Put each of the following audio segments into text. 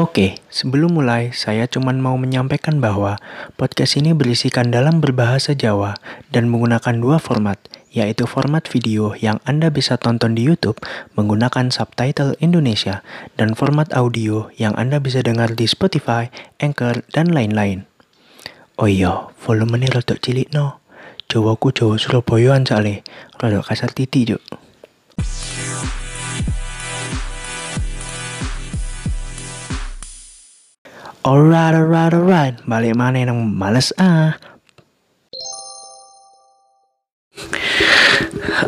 Oke, sebelum mulai, saya cuma mau menyampaikan bahwa podcast ini berisikan dalam berbahasa Jawa dan menggunakan dua format, yaitu format video yang Anda bisa tonton di YouTube menggunakan subtitle Indonesia dan format audio yang Anda bisa dengar di Spotify, Anchor, dan lain-lain. Oh iya, volume ini rada cilik no. Jawaku Jawa Surabaya soalnya, rada kasar titik juk. Alright, alright, alright. Balik mana yang males ah.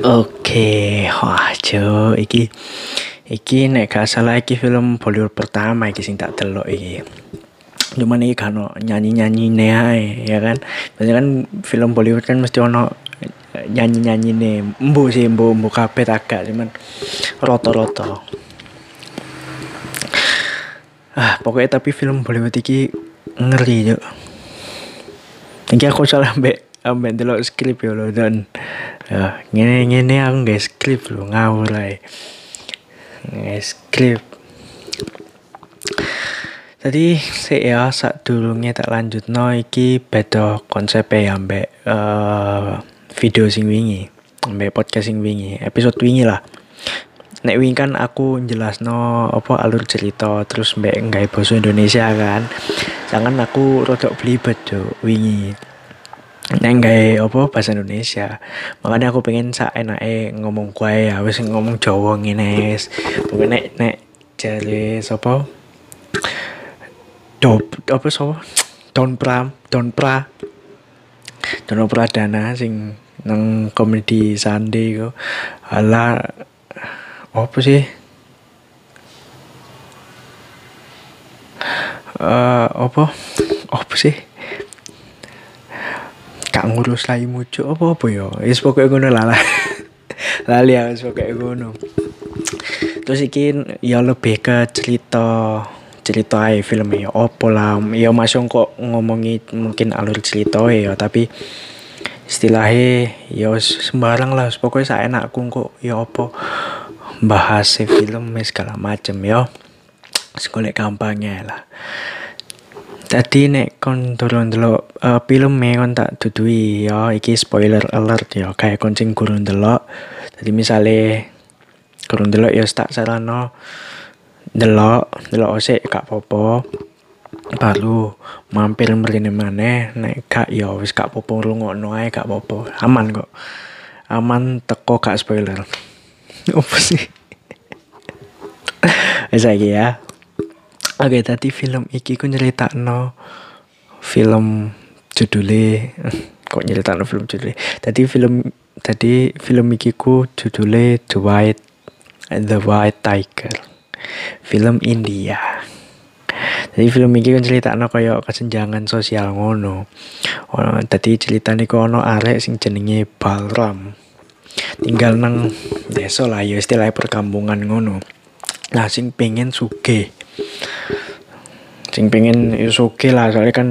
Oke, wah jo, iki iki nek gak salah iki film Bollywood pertama iki sing tak delok iki. Cuman iki kan nyanyi-nyanyi ae ya kan. Biasanya kan film Bollywood kan mesti ono nyanyi-nyanyi nih. Mbu sih, mbu, mbu kabeh agak cuman roto-roto. Ah, pokoknya tapi film Bollywood iki ngeri yo. Iki aku salah ambek ambek delok skrip yo lho dan ya ngene ngene aku nggak skrip lho ngawur ae. Nggak skrip. Tadi sih ya saat dulunya tak lanjut no iki beda konsep ya ambek uh, video sing wingi ambek podcast sing wingi episode wingi lah nek wingi kan aku no apa alur cerita terus mbak nggak bahasa Indonesia kan. Jangan aku rodok belibet tuh wingi. Nek nggak apa bahasa Indonesia makanya aku pengen sa enake ngomong kue ya wis ngomong Jawa ngene pokoknya nek nek jare sapa? Dop apa sapa? Don Pram Don Pra. Don Pradana sing nang komedi Sandi kok ala apa sih? Uh, apa? Apa sih? Kak ngurus lagi mucu apa apa ya is pokoknya ngono lah lali ya pokoknya ngono. Terus iki ya lebih ke cerita cerita aja film ya apa lah ya masuk kok ngomongi mungkin alur cerita ya tapi istilahnya ya sembarang lah. Pokoknya saya enak kok ya apa bahas film segala macem yo. Sekolah gampangnya lah. Tadi nek kon turun dulu uh, film me kon tak tutui yo. Iki spoiler alert yo. Kayak kuncing kurun dulu tadi misalnya kurun dulu yo tak sarano dulu dulu osek kak popo baru mampir merine mana nek kak yo wis kak popo ngono ae kak popo aman kok. Aman teko kak spoiler apa sih? Wis lagi ya. Oke tadi film iki ku no film judule. Kok no film judule? Tadi film tadi film iki ku judule The White The White Tiger. Film India. Jadi film iki kan cerita no kaya kesenjangan sosial ngono. Oh, tadi cerita nih ono arek sing jenenge Balram tinggal nang desa lah ya istilah perkampungan ngono. Nah sing pengen suge. Sing pengen ya suge lah soalnya kan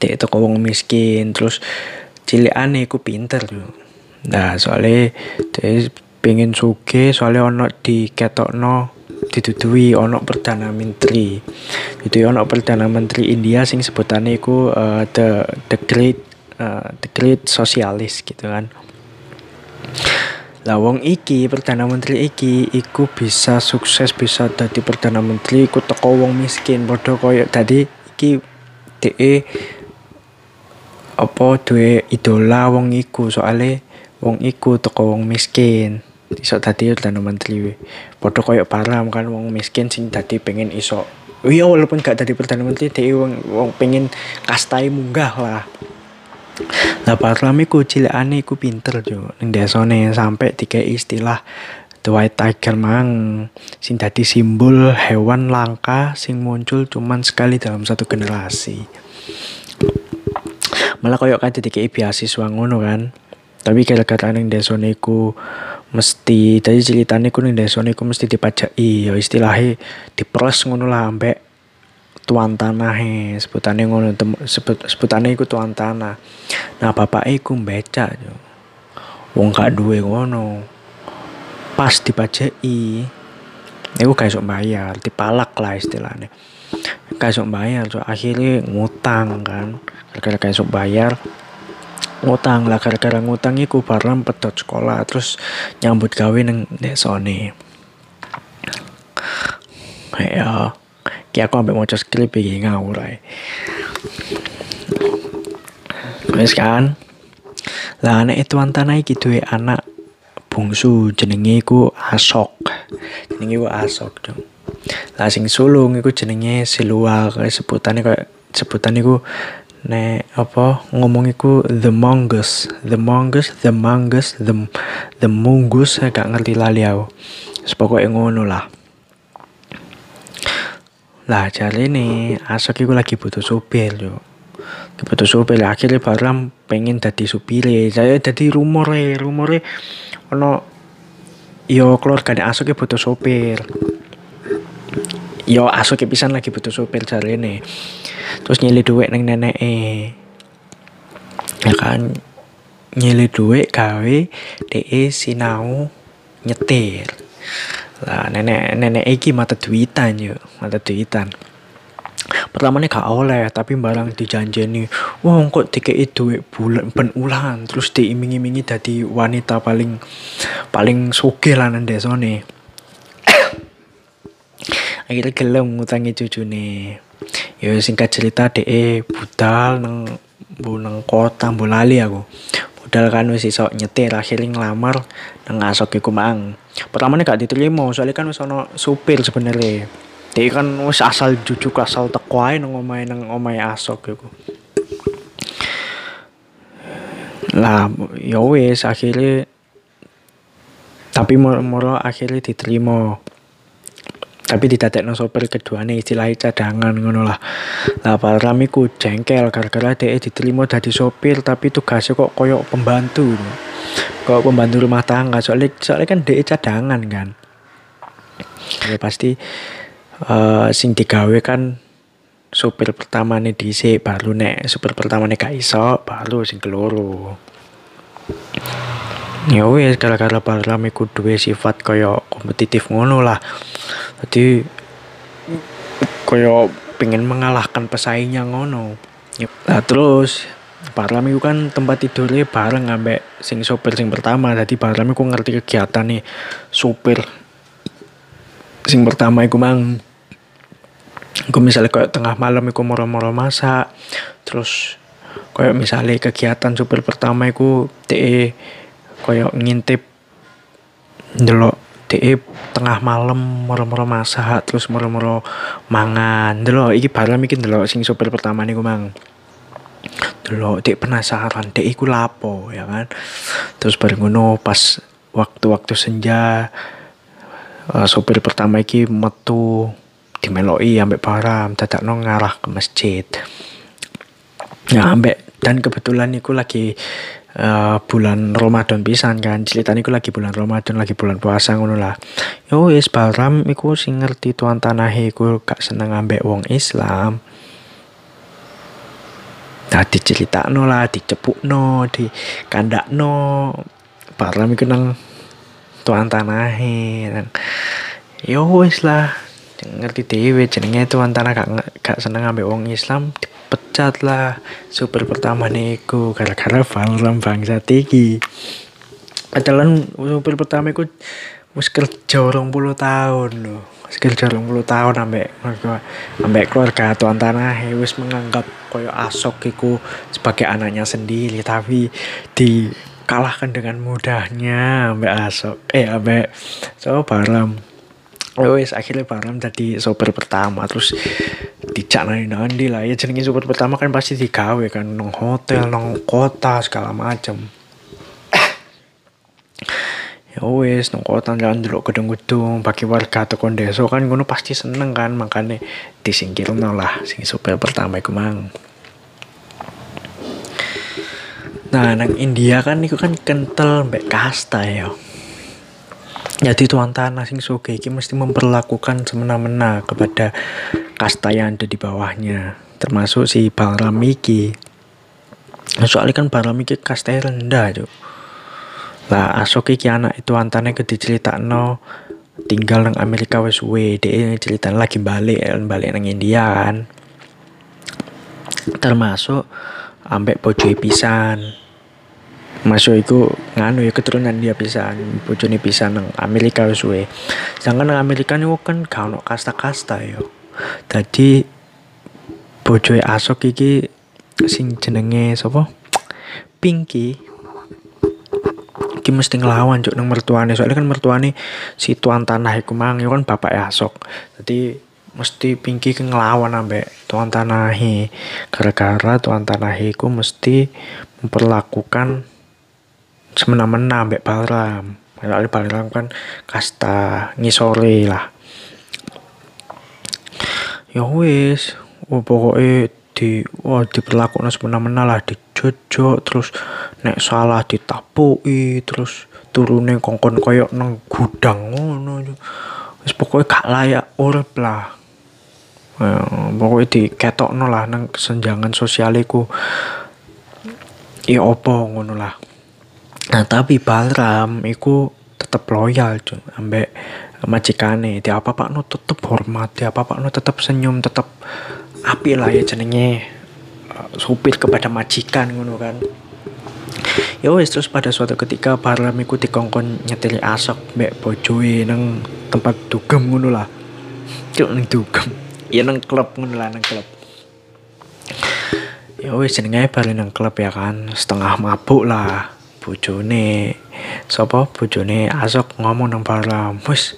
dia itu wong miskin terus aneh ku pinter tuh nah soalnya dia pengen suge soalnya ono di ketok no ditutui ono perdana menteri. Itu ono perdana menteri India sing sebutannya ku uh, the the great the great socialist gitu kan. Lah wong iki perdana menteri iki iku bisa sukses bisa dadi perdana menteri iku teko wong miskin padha koyo tadi iki DE apa duwe idola wong iku. Soalnya wong iku teko wong miskin iso dadi perdana menteri. Padha koyo param kan wong miskin sing dadi pengen iso. Iya walaupun gak dadi perdana menteri DE wong, wong pengen kastai munggah lah lah Parlam iku cilikane iku pinter jo ning desane sampai tiga istilah The White Tiger mang sing simbol hewan langka sing muncul cuman sekali dalam satu generasi. Malah koyok kan jadi beasiswa ngono kan. Tapi gara-gara ning desane iku mesti tadi ceritane ku ning desane iku mesti dipajaki ya istilahnya diperes ngono lah ambek tuan tanah he sebutane ngono sebut sebutane iku tuan tanah nah bapak iku becak yo wong gak duwe ngono pas dipajeki Iku gak iso bayar, dipalak lah istilahnya. Gak iso bayar, so akhirnya ngutang kan. Gara-gara gak iso bayar, ngutang lah gara-gara ngutang iku barang pedot sekolah terus nyambut gawe neng desone. Ya, ki aku ambek maca skrip iki ngawur ae. Wes kan. Lah anak itu antana iki duwe anak bungsu jenenge iku Asok. Jenenge iku Asok dong. Lah sing sulung iku jenenge Silua, sebutane kayak sebutan iku nek apa ngomong iku the mongoose, the mongoose, the mongoose, the the saya gak ngerti lali aku. Sepokoknya ngono lah. Lah cari nih Asok iku lagi butuh supir yo. Butuh supir akhirnya Baram pengen dadi supir saya dadi rumor e rumor e ono yo keluarga Asok butuh supir. Yo Asok pisan lagi butuh supir cari nih. Terus nyili duit neng nenek eh. Ya kan nyili duit gawe DE sinau nyetir. Lah nenek nenek iki mata duitan yo, mata duitan. Pertamanya gak oleh, tapi barang dijanjeni, wah kok dikei duit bulan ben ulan, terus diiming-imingi dadi wanita paling paling sugih lah nang desone. Akhirnya gelem ngutangi cucune. Ya singkat cerita DE budal nang bu nang kota bu lali aku. Budal kan wis iso nyetir akhirnya ngelamar nang asok mang. Pertamanya gak diterima soalnya kan ono supir sebenarnya. Dia kan wis asal jujuk asal teko ae nang omahe nang omahe asok iku. Lah ya wis akhirnya tapi moro akhirnya diterima tapi didadekno sopir keduane istilahnya cadangan ngono lah lah Param iku jengkel gara-gara dia diterima jadi sopir tapi tugasnya kok koyok pembantu kok pembantu rumah tangga? Soalnya soalnya kan dia cadangan kan? Ya pasti uh, sing digawe kan supir pertama nih DC baru nek supir pertama nih gak iso baru sing keloro. Ya wes gara-gara Baram iku duwe sifat kaya kompetitif ngono lah. Jadi kaya pengen mengalahkan pesaingnya ngono. Nah terus Baram itu kan tempat tidurnya bareng ambek sing sopir sing pertama. Jadi Baram itu ngerti kegiatan nih supir sing pertama itu mang. Gue misalnya kayak tengah malam iku moro-moro masak terus kayak misalnya kegiatan supir pertama iku te koyo ngintip ndelok DE tengah malam moro-moro masak terus moro-moro mangan. Ndelok iki barang iki ndelok sing sopir pertama niku mang ndelok dek penasaran. Dek iku lapo ya kan? Terus bareng ngono pas waktu-waktu senja uh, sopir pertama iki metu dimeloki ambek Baram dadakno ngarah ke masjid. Ya ambek dan kebetulan niku lagi uh, bulan Ramadan pisan kan? Ceritanya iku lagi bulan Ramadan lagi bulan puasa ngono lah. Yo wis Baram iku sing ngerti tuan tanah iku gak seneng ambek wong Islam Nah diceritakno lah, dicepukno, di kandakno. Baram iku nang tuan tanah nang yo wis lah ngerti dhewe jenenge tuan tanah gak gak seneng ambek wong Islam dipecat lah. Super pertama niku gara-gara Valram bangsa tinggi padahal super pertama iku wis kerja orang puluh tahun loh orang puluh tahun ambek ambek keluarga tuan tanah wis menganggap koyo asok iku sebagai anaknya sendiri tapi di kalahkan dengan mudahnya ambek asok. Eh ambek so Baram wes akhirnya Baram jadi sopir pertama terus dijak nani nandi lah ya jenenge sopir pertama kan pasti digawe kan nong hotel nong kota segala macam ya wes nong kota jalan dulu gedung-gedung pakai warga atau kondeso kan ngono pasti seneng kan makanya disingkir lah sing sopir pertama iku mang. Nah nang India kan itu kan kental mbak kasta ya. Jadi tuan tanah sing soge iki mesti memperlakukan semena-mena kepada kasta yang ada di bawahnya termasuk si Balram iki. Soalnya kan Balram iki kasta rendah cuk lah asok iki anak itu antane ke no tinggal nang Amerika wis suwe dia cerita lagi balik balik nang India kan. Termasuk ambek bojo pisan. Masuk itu nganu ya keturunan dia pisan bojone pisan nang Amerika wis suwe. Sedangkan nang Amerika niku kan gak ono kasta-kasta yo dadi bojoe Asok iki sing jenenge sapa? Pinky iki mesti ngelawan cuk nang mertuane. Soalnya kan mertuane si tuan tanah iku mang kan bapak Asok jadi mesti Pinky ke ngelawan ambek tuan tanahi gara-gara tuan tanahi iku mesti memperlakukan semena-mena ambek Balram. Soalnya Balram kan kasta ngisore lah. Ya wis pokoknya di wah diperlakukan semena-mena lah dijojok terus nek salah ditapui terus turune kongkon koyok nang gudang ngono wis pokoknya gak layak urip lah. Ya, pokoknya diketokno lah nang kesenjangan sosialiku ya opo ngono lah. Nah tapi Balram iku tetep loyal cuy ambek majikane di apa pak no tetep hormat di apa pak no tetep senyum tetep api lah ya jenenge uh, supir kepada majikan ngono kan. Ya wis terus pada suatu ketika Barlam iku dikongkon nyetili asok mbek bojoe nang tempat dugem ngono lah. Cuk nang dugem. Ya nang klub ngono lah nang klub. Ya wis jenenge bali nang klub ya kan. Setengah mabuk lah bojone. Sapa bojone asok ngomong nang Barlam wis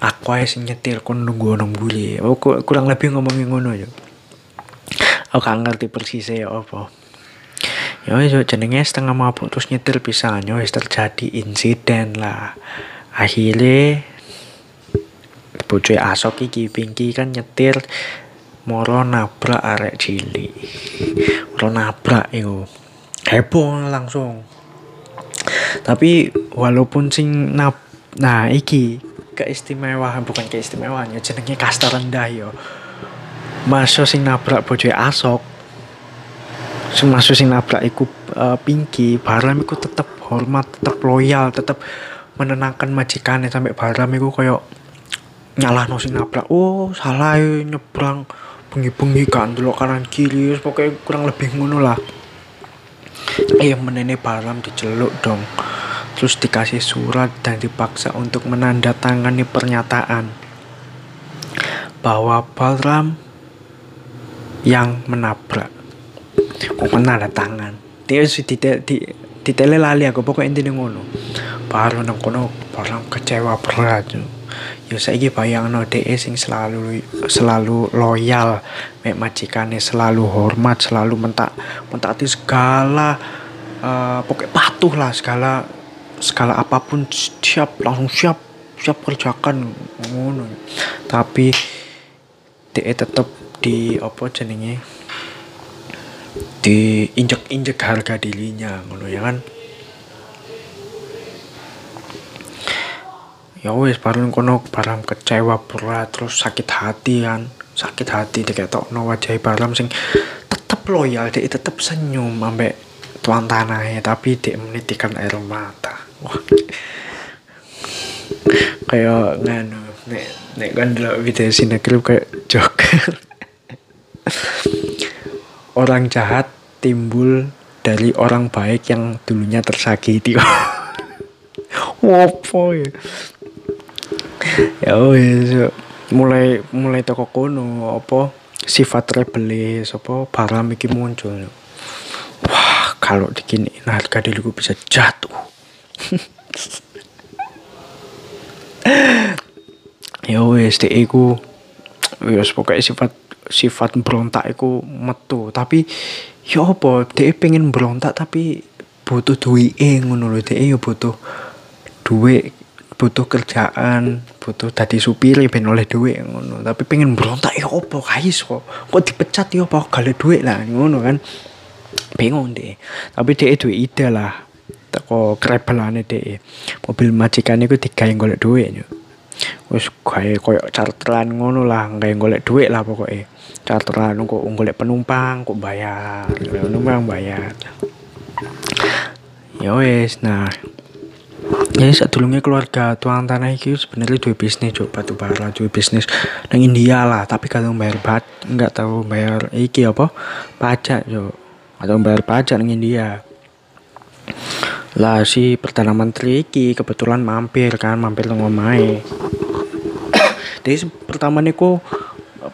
aku ae sing nyetir kon nunggu nang buli oh, kurang lebih ngomongin ngono ya aku gak ngerti persis ya apa? Ya wis jenenge setengah mabuk terus nyetir pisan ya wis terjadi insiden lah. Akhirnya bojo asok iki Pinky kan nyetir moro nabrak arek cilik. Moro nabrak itu heboh langsung. Tapi walaupun sing nab nah iki keistimewaan bukan keistimewaan ya jenenge kasta rendah yo masuk sing nabrak bojoe asok. Sing masuk sing nabrak iku uh, Pinky. Baram iku tetep hormat tetep loyal tetep menenangkan majikannya sampai Baram iku koyo nyalah sing nabrak. Oh salah nyebrang bengi-bengi kan dulu kanan kiri pokoknya kurang lebih ngono lah. Eh menene Baram diceluk dong. Terus dikasih surat dan dipaksa untuk menandatangani pernyataan. Bahwa Balram yang menabrak. Kok ada tangan. Dia sih di tele lali aku pokoknya intinya ngono. Baru nang kono barang kecewa berat ya saya bayang no de sing selalu selalu loyal mek majikannya selalu hormat selalu mentak mentaati segala uh, pokoknya patuh lah segala segala apa pun siap langsung siap siap kerjakan ngono. Tapi de tetap di apa jenenge? Di injek-injek harga dirinya ngono ya kan? Ya wes bareng kono barang kecewa berat terus sakit hati kan? Sakit hati diketok no wajah barang sing tetep loyal dia tetep senyum ambek tuan tanahnya tapi dia menitikan air mata. Wah. Kayak nganu nek nek kan video sinetron kayak Joker orang jahat timbul dari orang baik yang dulunya tersakiti. Wopo ya? Ya wis mulai mulai toko kono apa sifat rebelis apa baram iki muncul. Wah, kalau dikini harga diriku bisa jatuh. ya wis iku wis pokoknya sifat sifat berontak itu metu. Tapi ya apa dia pengen berontak tapi butuh duit ngono lho dia ya butuh duit butuh kerjaan butuh tadi supir ben oleh duit ngono. Tapi pengen berontak ya apa kais kok kok dipecat ya apa gale duit lah ngono kan. Bingung deh tapi dia duit ide lah teko kerebelane deh mobil majikan itu digawe golek duit wis gawe koyo charteran ngono lah gawe golek duit lah pokoknya charteran kok golek penumpang kok bayar. Penumpang bayar. Ya wis nah. Ya sadurunge keluarga tuan tanah iki sebenarnya dua bisnis coba batu bara dua bisnis nang India lah tapi kalau bayar bat nggak tahu bayar iki apa pajak jo atau bayar pajak nang India. Lah si perdana menteri iki kebetulan mampir kan mampir nang omahe jadi pertama niku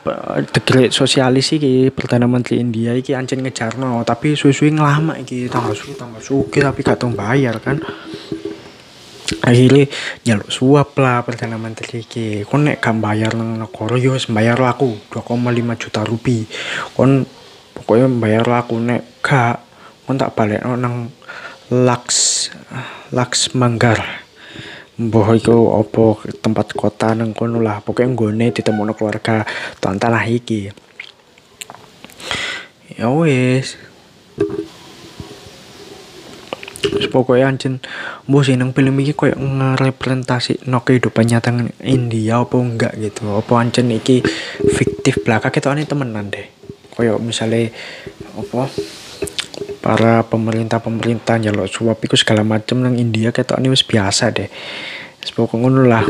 The Great Sosialis iki Perdana Menteri India iki ancen ngejarno tapi suwe-suwe ngelama iki tambah su tambah suki tapi gak tau bayar kan. Akhirnya nyaluk suap lah perdana menteri iki. Kon nek gak bayar nang negara yo bayar aku 2,5 juta rupiah kon pokoknya bayar aku nek gak kon tak balik nang Laks Laks Manggar Mbah iku apa tempat kota nang kono lah. Pokoknya nggone ditemuno keluarga. Tuan tanah iki. Ya wis. Pokoknya anjen mbok sih nang film iki koyo ngerepresentasi no kehidupan nyata India apa enggak? gitu. Apa ancen iki fiktif belaka ketokane temenan deh. Koyo misalnya apa para pemerintah-pemerintah nyalok suap iku segala macam nang India ketokane wis biasa deh. Pokoknya ngono lah.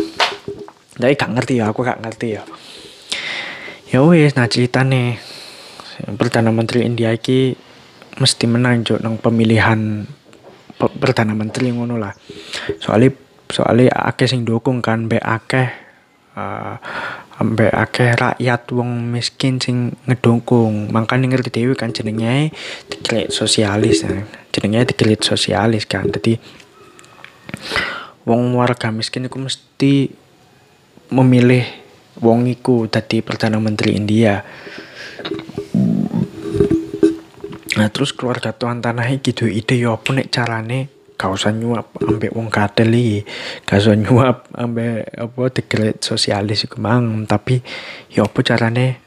Tapi gak ngerti ya aku gak ngerti ya. Ya wis nah ceritane. Perdana Menteri India iki mesti menang nang pemilihan perdana menteri ngono lah. Soalnya soalnya akeh sing dukung kan be akeh uh, ambek akeh rakyat wong miskin sing ngedukung makanya ngerti dewi kan jenenge diklit sosialis kan jenenge diklit sosialis kan. Jadi wong warga miskin itu mesti memilih wong iku dadi perdana menteri India. Nah terus keluarga tuan tanah gitu ide yo apa carane gak usah nyuap ambek wong kadel iki. Gak usah nyuap ambek apa dekret sosialis iku mang, tapi yo apa carane?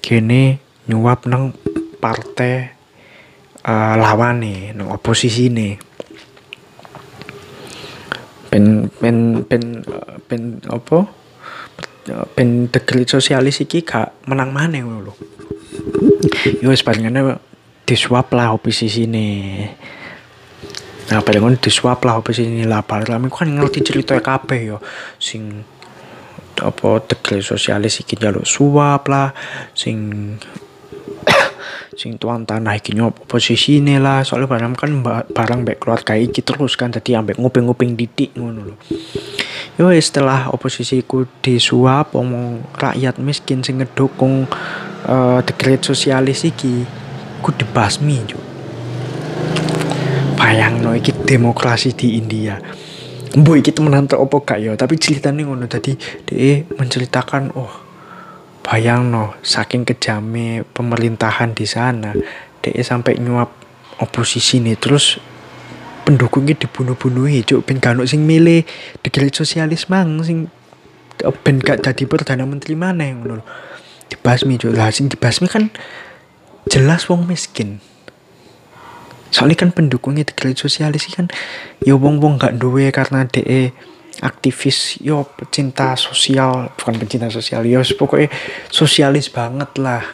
Kene nyuap nang partai uh, lawane nang oposisi nih pen pen pen pen apa? Pen dekret sosialis iki gak menang ngono lho. Yo wis palingane disuap lah oposisi ini nah paling disuap lah oposisi ini lah. Paling kan ngerti cerita kabeh yo sing apa tegel sosialis iki jaluk suap lah. Sing sing tuan tanah iki nyop ini lah. Soalnya barang kan barang baik keluarga iki terus kan tadi ambek nguping-nguping didik ngono lho. Yo setelah oposisi ku disuap omong rakyat miskin sing ngedukung uh, the great sosialis iki ku dibasmi cuk bayang no iki demokrasi di India. Mbok iki temenan tok opo gak ya? Tapi ceritanya ngono tadi dia menceritakan oh bayang no saking kejame pemerintahan di sana dia sampai nyuap oposisi nih terus pendukungnya dibunuh-bunuhi cuk ben gak sing milih digelit sosialis mang sing ben gak jadi perdana menteri mana yang ngono dibasmi cuk. Lah sing dibasmi kan jelas wong miskin soalnya kan pendukungnya Great Sosialis kan ya wong wong gak duwe karena de aktivis yo pecinta sosial bukan pecinta sosial yo pokoknya sosialis banget lah.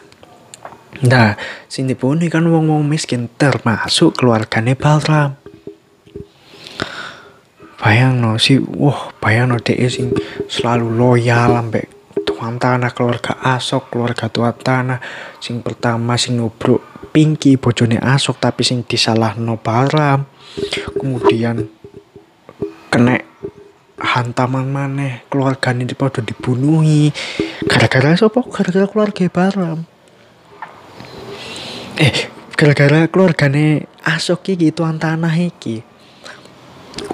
Nah sini pun kan wong wong miskin termasuk keluarganya Balram bayang no si wah bayang no de sing selalu loyal ambek tuan tanah keluarga asok keluarga tuan tanah. Sing pertama sing nubruk pinky bojone asok tapi sing disalah no baram. Kemudian kena hantaman maneh keluarga ini pada dibunuhi. Gara-gara siapa gara-gara keluarga baram. Eh gara-gara keluargane asok iki tuan tanah iki.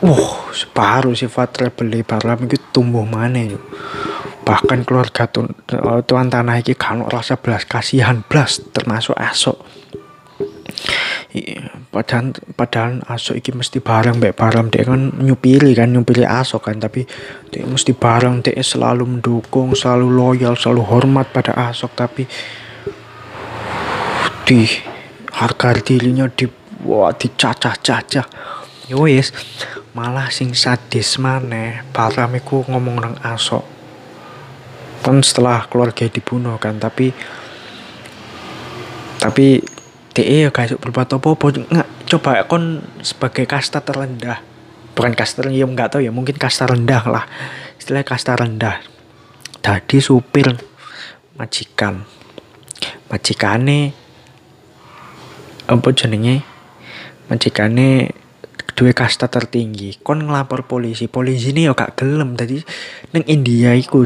Wah, separuh sifat rebel baram itu tumbuh mana yuk bahkan keluarga tuan, tuan tanah iki kan rasa belas kasihan belas termasuk asok. Padahal padahal asok iki mesti bareng baik bareng dia kan nyupiri kan nyupiri asok kan tapi dia mesti bareng dia selalu mendukung selalu loyal selalu hormat pada asok tapi di harga dirinya di wah dicacah-cacah. Yowis ya malah sing sadis mana Baram ngomong nang asok kan setelah keluarga dibunuh kan tapi tapi DE ya guys berbuat apa-apa. Nggak coba kon sebagai kasta terendah. Bukan kasta ya nggak tahu ya mungkin kasta rendah lah. Istilahnya kasta rendah. Tadi supir majikan. Majikane apa jenenge? Majikane dua kasta tertinggi. Kon ngelapor polisi polisi ini ya gak gelem. Tadi neng India iku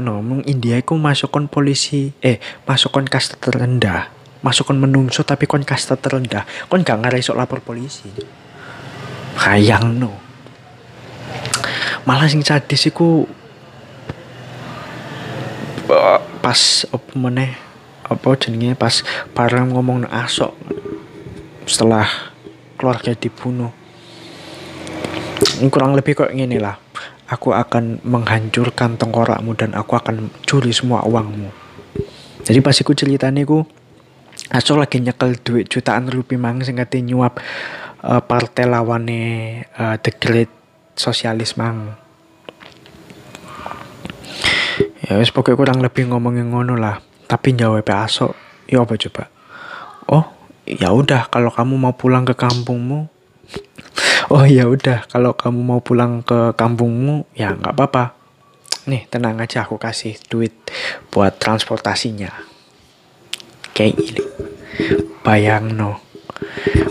no neng India iku masukkan polisi eh masukkan kasta terendah. Masukkan menungso tapi kon kasta terendah. Kon gak ngarai sok lapor polisi. Hayang no malah sing sadis iku pas apa meneh apa jenenge pas barang ngomong asok setelah keluarga dibunuh kurang lebih kok gini lah. Aku akan menghancurkan tengkorakmu dan aku akan curi semua uangmu. Jadi pas aku ceritanya aku Aso lagi nyekel duit jutaan rupiah mang sing nyuap uh, partai lawane uh, The Great Socialist mang. Ya wis pokoknya kurang lebih ngomongin ngono lah. Tapi jawab aso ya apa coba? Oh ya udah kalau kamu mau pulang ke kampungmu oh ya udah kalau kamu mau pulang ke kampungmu ya nggak apa-apa nih tenang aja aku kasih duit buat transportasinya kayak gini bayang no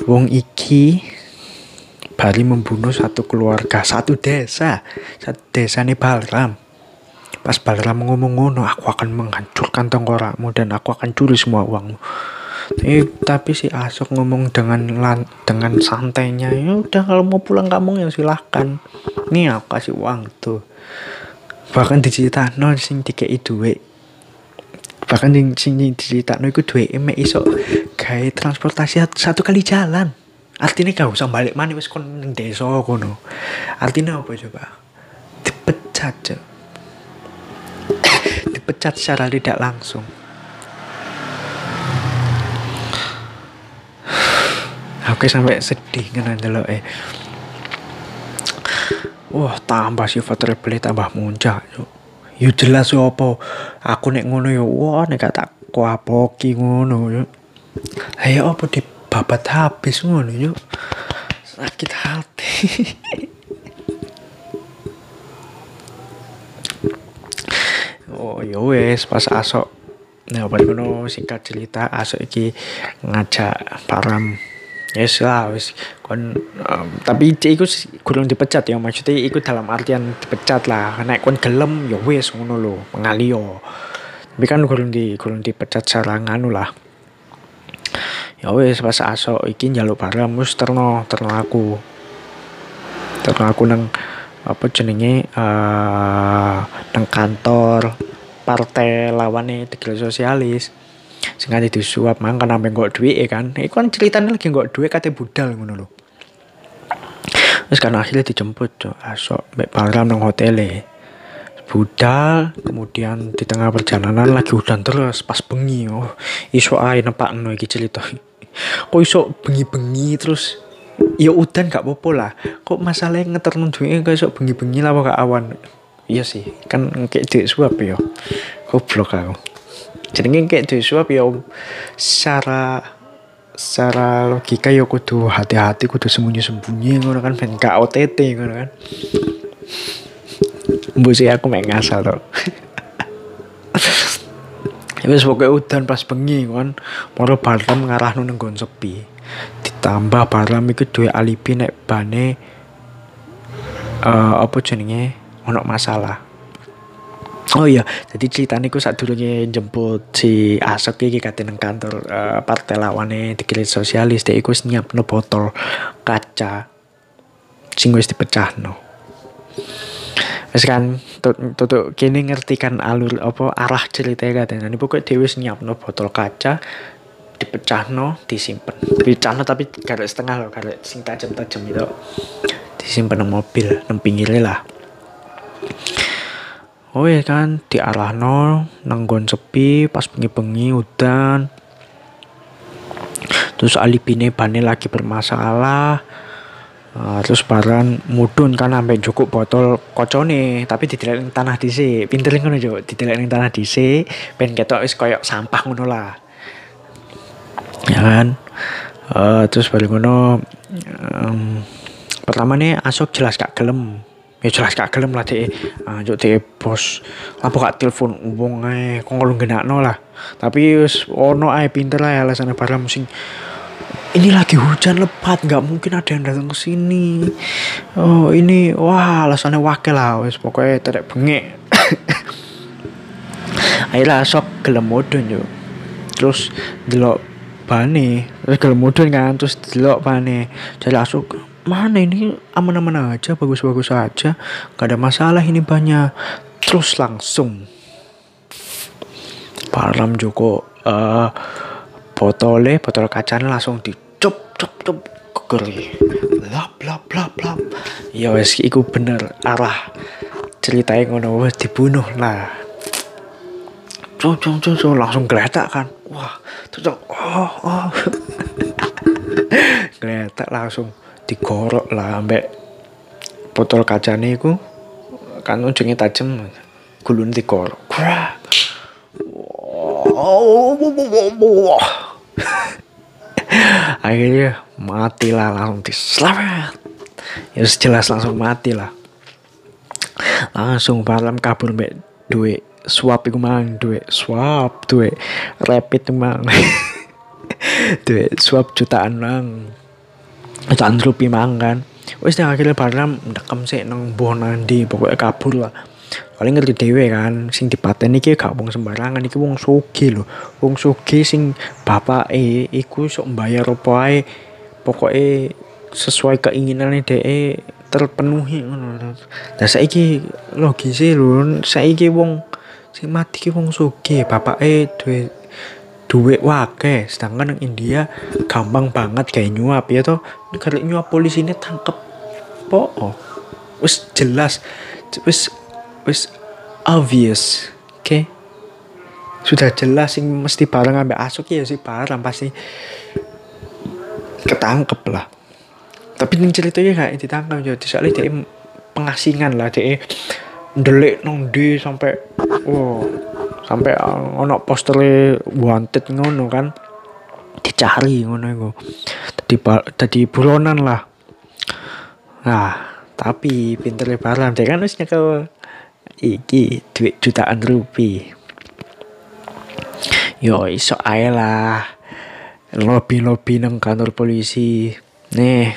wong iki Bali membunuh satu keluarga, satu desa, satu desa nih Balram. Pas Balram ngomong ngono, aku akan menghancurkan tengkorakmu dan aku akan curi semua uangmu. Tapi, tapi si Asok ngomong dengan lan, dengan santainya, ya udah kalau mau pulang kamu ya silahkan. Nih aku kasih uang tuh. Bahkan no sing dikei duit. Bahkan sing sing no iku duwe emek iso gawe transportasi satu kali jalan. Artinya gak usah balik mana wis kon desa kono artinya apa coba? Dipecat dipecat secara tidak langsung Oke sampai sedih kan lo eh. Wah tambah sifat rebel tambah muncak. Yo jelas yo apa. Aku nek ngono yo wah nek tak kuapoki ngono yo. Ayo apa di babat habis ngono yuk sakit hati oh ya wes pas asok nah apa ngono singkat cerita asok iki ngajak param yes lah wes kon um, tapi cik iku kurang dipecat ya maksudnya iku dalam artian dipecat lah. Naik kon gelem ya wes ngono lo mengalio tapi kan kurang di kurang dipecat secara nganu lah. Ya wes pas aso iki njaluk barang mus terno terno aku. Terno aku nang apa jenenge uh, nang kantor partai lawane Tegal Sosialis di disuap mang kan ampe kok duit kan? Iku kan ceritanya lagi kok duit kate budal ngono lho. Terus kan akhirnya dijemput tuh asok mbak Balram nang hotel budal kemudian di tengah perjalanan lagi udan terus pas bengi. Oh iso ae no iki cerita. Kok iso bengi-bengi terus? Ya udan gak apa-apa lah. Kok masalahnya ngeterno duwe kok iso bengi-bengi lah kok awan? Iya sih kan kayak duit suap ya. Goblok aku jadi kayak duit suap ya secara secara logika ya kudu hati-hati kudu sembunyi-sembunyi ngono kan. Ben gak OTT ngono kan. Mbusi aku mek ngasal to wis pokoke udan pas bengi kan. Moro Baram ngarahno ning nggon sepi. Ditambah Baram iku duwe alibi nek bane uh, apa jenenge? Ono masalah Oh iya, jadi ceritanya ku saat dulunya jemput si Asok iki kate nang kantor uh, partai lawane di sosialis dia iku nyiap no botol kaca sing wis dipecahno. Wis kan tutuk kini ngerti kan alur apa arah cerita katanya. Ini pokoknya Dewi no botol kaca dipecah no disimpan no tapi garis setengah loh garis sing tajam-tajam itu disimpan nang mobil nang pinggirnya lah oh ya kan diarah no nanggon sepi pas bengi-bengi udan terus alibine bane lagi bermasalah Uh, terus baran mudun kan sampai cukup botol kocone tapi ning tanah dhisik. Pinter ngono didelek ning tanah dhisik ben ketok wis koyok sampah ngono lah. Ya kan? Uh, terus balik ngono um, pertama nih asok jelas gak gelem ya jelas gak gelem lah deh anjuk deh bos. Apa gak telepon wong ae kok ngolong genakno lah. Tapi wis ono ae pinter lah ya alasannya Barlam sing ini lagi hujan lebat. Nggak mungkin ada yang datang ke sini. Oh ini wah alasannya wakil lah. Wes pokoknya tidak bengek. Akhirnya sok gelem mudun yo terus delok bane. Terus gelem mudun kan terus delok bane. Jadi langsung mana ini? Aman-aman aja bagus-bagus aja. Gak ada masalah ini banyak. Terus langsung. Parlam Joko. Uh, botolnya botol kacanya langsung di cop cop cop kegeri lap lap lap lap ya wes iku bener. Arah ceritanya ngono wes dibunuh. Lah cop cop cop cop langsung geletak kan. Wah terus oh oh. Geletak langsung digorok lah ambek botol kacanya iku. Kan ujungnya tajam gulun digorok. Akhirnya mati lah langsung diselamat ya jelas langsung mati lah langsung malam kabur mbak duit swap itu mang. Duit swap duit rapid mang. Duit swap jutaan mang rupiah mang kan. Wes akhirnya Barlam ndekam sih nang buah nandi pokoknya kabur lah. Paling ngerti dewe kan sing dipateni iki gak wong sembarangan iki wong soge lho. Wong soge sing bapak eh iku sok mbayar apa ae. Pokoke sesuai keinginan dhek terpenuhi ngono lah saiki logise lho saiki wong sing mati ki wong soge bapake duwe duit wake sedangkan yang India gampang banget kayak nyuap ya toh. Kalau nyuap polisi ini tangkep. Po wis jelas. Wis wis obvious. Oke? Okay? sudah jelas sing mesti barang ambil asuk ya sih barang pasti ketangkep lah. Tapi nih ceritanya gak ditangkap jadi soalnya dia pengasingan lah. Dia delik nong di sampai wow sampai uh, ono posternya wanted ngono kan. Dicari ngono itu tadi tadi buronan lah. Nah tapi pinter lebaran dia kan harusnya nyekel iki duit jutaan rupiah yo iso ae lah. Lobby lobby nang kantor polisi. Nih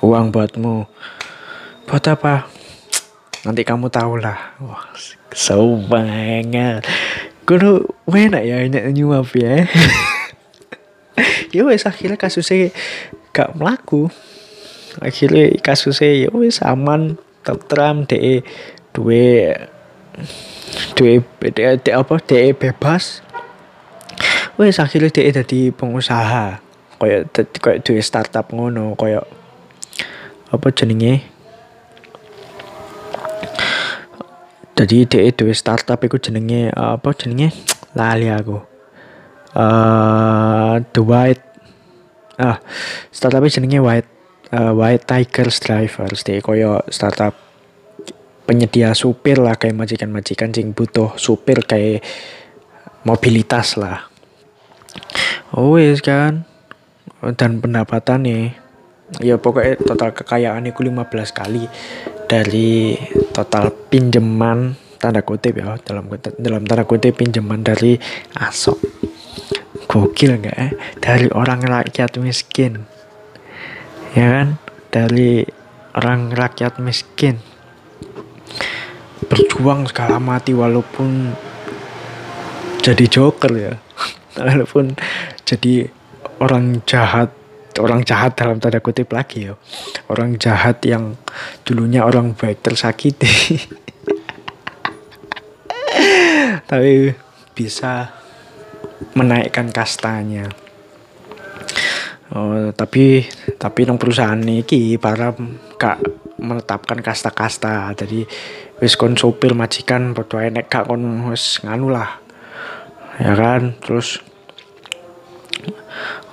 uang buatmu. Buat apa nanti kamu tahu lah wah so banget. Kudu enak ya enak nyuap ya? Ya wes akhirnya kasusnya gak melaku. Akhirnya kasusnya ya wes aman tentram de duwe duwe de, de apa de bebas. Wes akhirnya de jadi pengusaha. Kayak kayak duwe startup ngono kayak apa jenenge jadi de duwe startup iku jenenge apa jenenge? Lali aku. Uh, the white ah startup jenenge white uh, white tigers drivers. De koyo startup penyedia supir lah kayak majikan-majikan sing butuh supir kayak mobilitas lah. Oh yes kan. Dan pendapatan nih ya pokoknya total kekayaan itu 15 kali dari total pinjaman tanda kutip ya dalam dalam tanda kutip pinjaman dari asok. Gokil nggak eh? Dari orang rakyat miskin. Ya kan? Dari orang rakyat miskin. Berjuang segala mati walaupun jadi joker ya. Walaupun jadi orang jahat orang jahat dalam tanda kutip lagi ya. Orang jahat yang dulunya orang baik tersakiti. Tapi bisa menaikkan kastanya. Oh, tapi tapi nong perusahaan ini para kak menetapkan kasta-kasta. Jadi wis kon sopir majikan padha nek gak kon wis nganu lah. Ya kan? Terus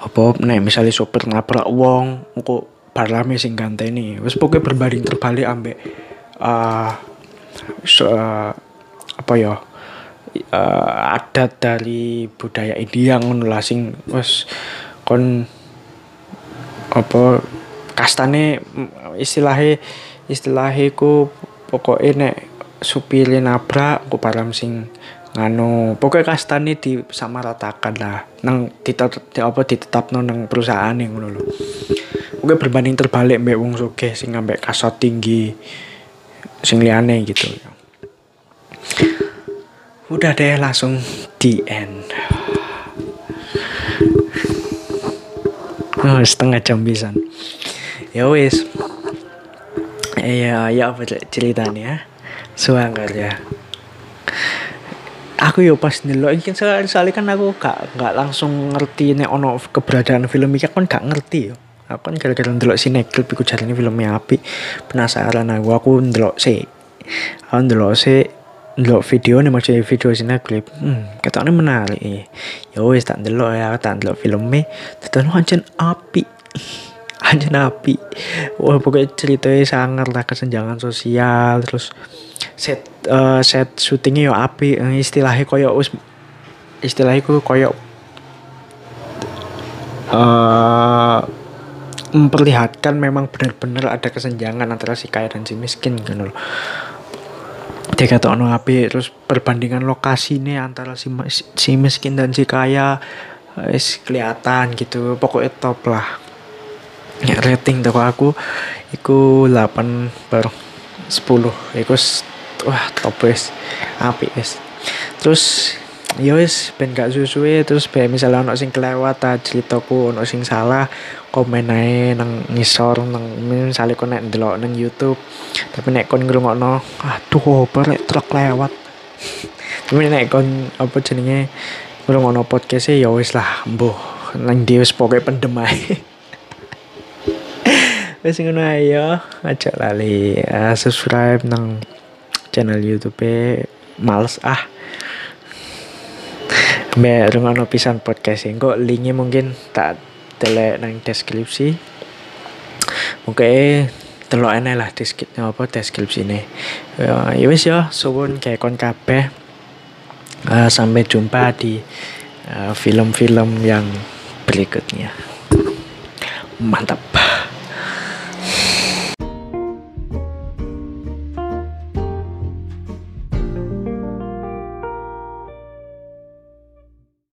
apa nek misalnya sopir nabrak wong engko barlame sing ganteni wis pokoknya berbanding terbalik ambek uh, so, uh, apa ya uh, adat dari budaya India ngono lah sing wis kon apa kastane mm, istilahnya istilahnya ku pokoknya nek supire nabrak ku param sing nganu pokoknya kastane disamaratakan lah. Nang ditetap di, apa ditetapno nang perusahaan yang lho. Oke berbanding terbalik mbak wong sugih sing ngambek kasot tinggi sing liyane gitu. Udah deh langsung di end. Oh, setengah jam bisa ya wis. Iya ya apa ceritanya suanggar ya aku yo pas ndelok iki soalnya kan aku gak gak langsung ngerti nek ono keberadaan film iki kan gak ngerti yo. Aku kan gara-gara ndelok sinetron iku jarine filmnya api penasaran aku aku ndelok sih aku ndelok sih ndelok video nih maksudnya video sinetron hmm katanya menarik ya wis tak ndelok ya tak ndelok filmnya. Terus ancen api aja api wah pokoknya ceritanya sangat lah kesenjangan sosial terus set uh, set syutingnya yo api eh, istilahnya koyo istilahnya koyo uh, memperlihatkan memang benar-benar ada kesenjangan antara si kaya dan si miskin gitu loh. Kata ono api terus perbandingan lokasi nih antara si si miskin dan si kaya es kelihatan gitu. Pokoknya top lah ya rating toko aku iku 8 per 10 iku wah top wes api wes terus ya wis ben gak susuwe terus be misalnya ono sing kelewat ta ceritaku ono sing salah komen ae nang ngisor nang misalnya kon nek ndelok nang YouTube tapi nek kon ngrungokno aduh apa rek truk lewat. Tapi nek kon apa jenenge ngrungokno podcast ya wis lah mbuh nang wis pokoke pendem ae wis ngono ae ya aja lali uh, subscribe nang channel YouTube e males ah. Mbak rungono pisan podcast kok linknya mungkin tak telek nang deskripsi. Oke telok enak lah deskripsi apa deskripsi ini ya, ya wis ya suwun kayak kon kabeh. Uh, sampai jumpa di film-film uh, film -film yang berikutnya. Mantap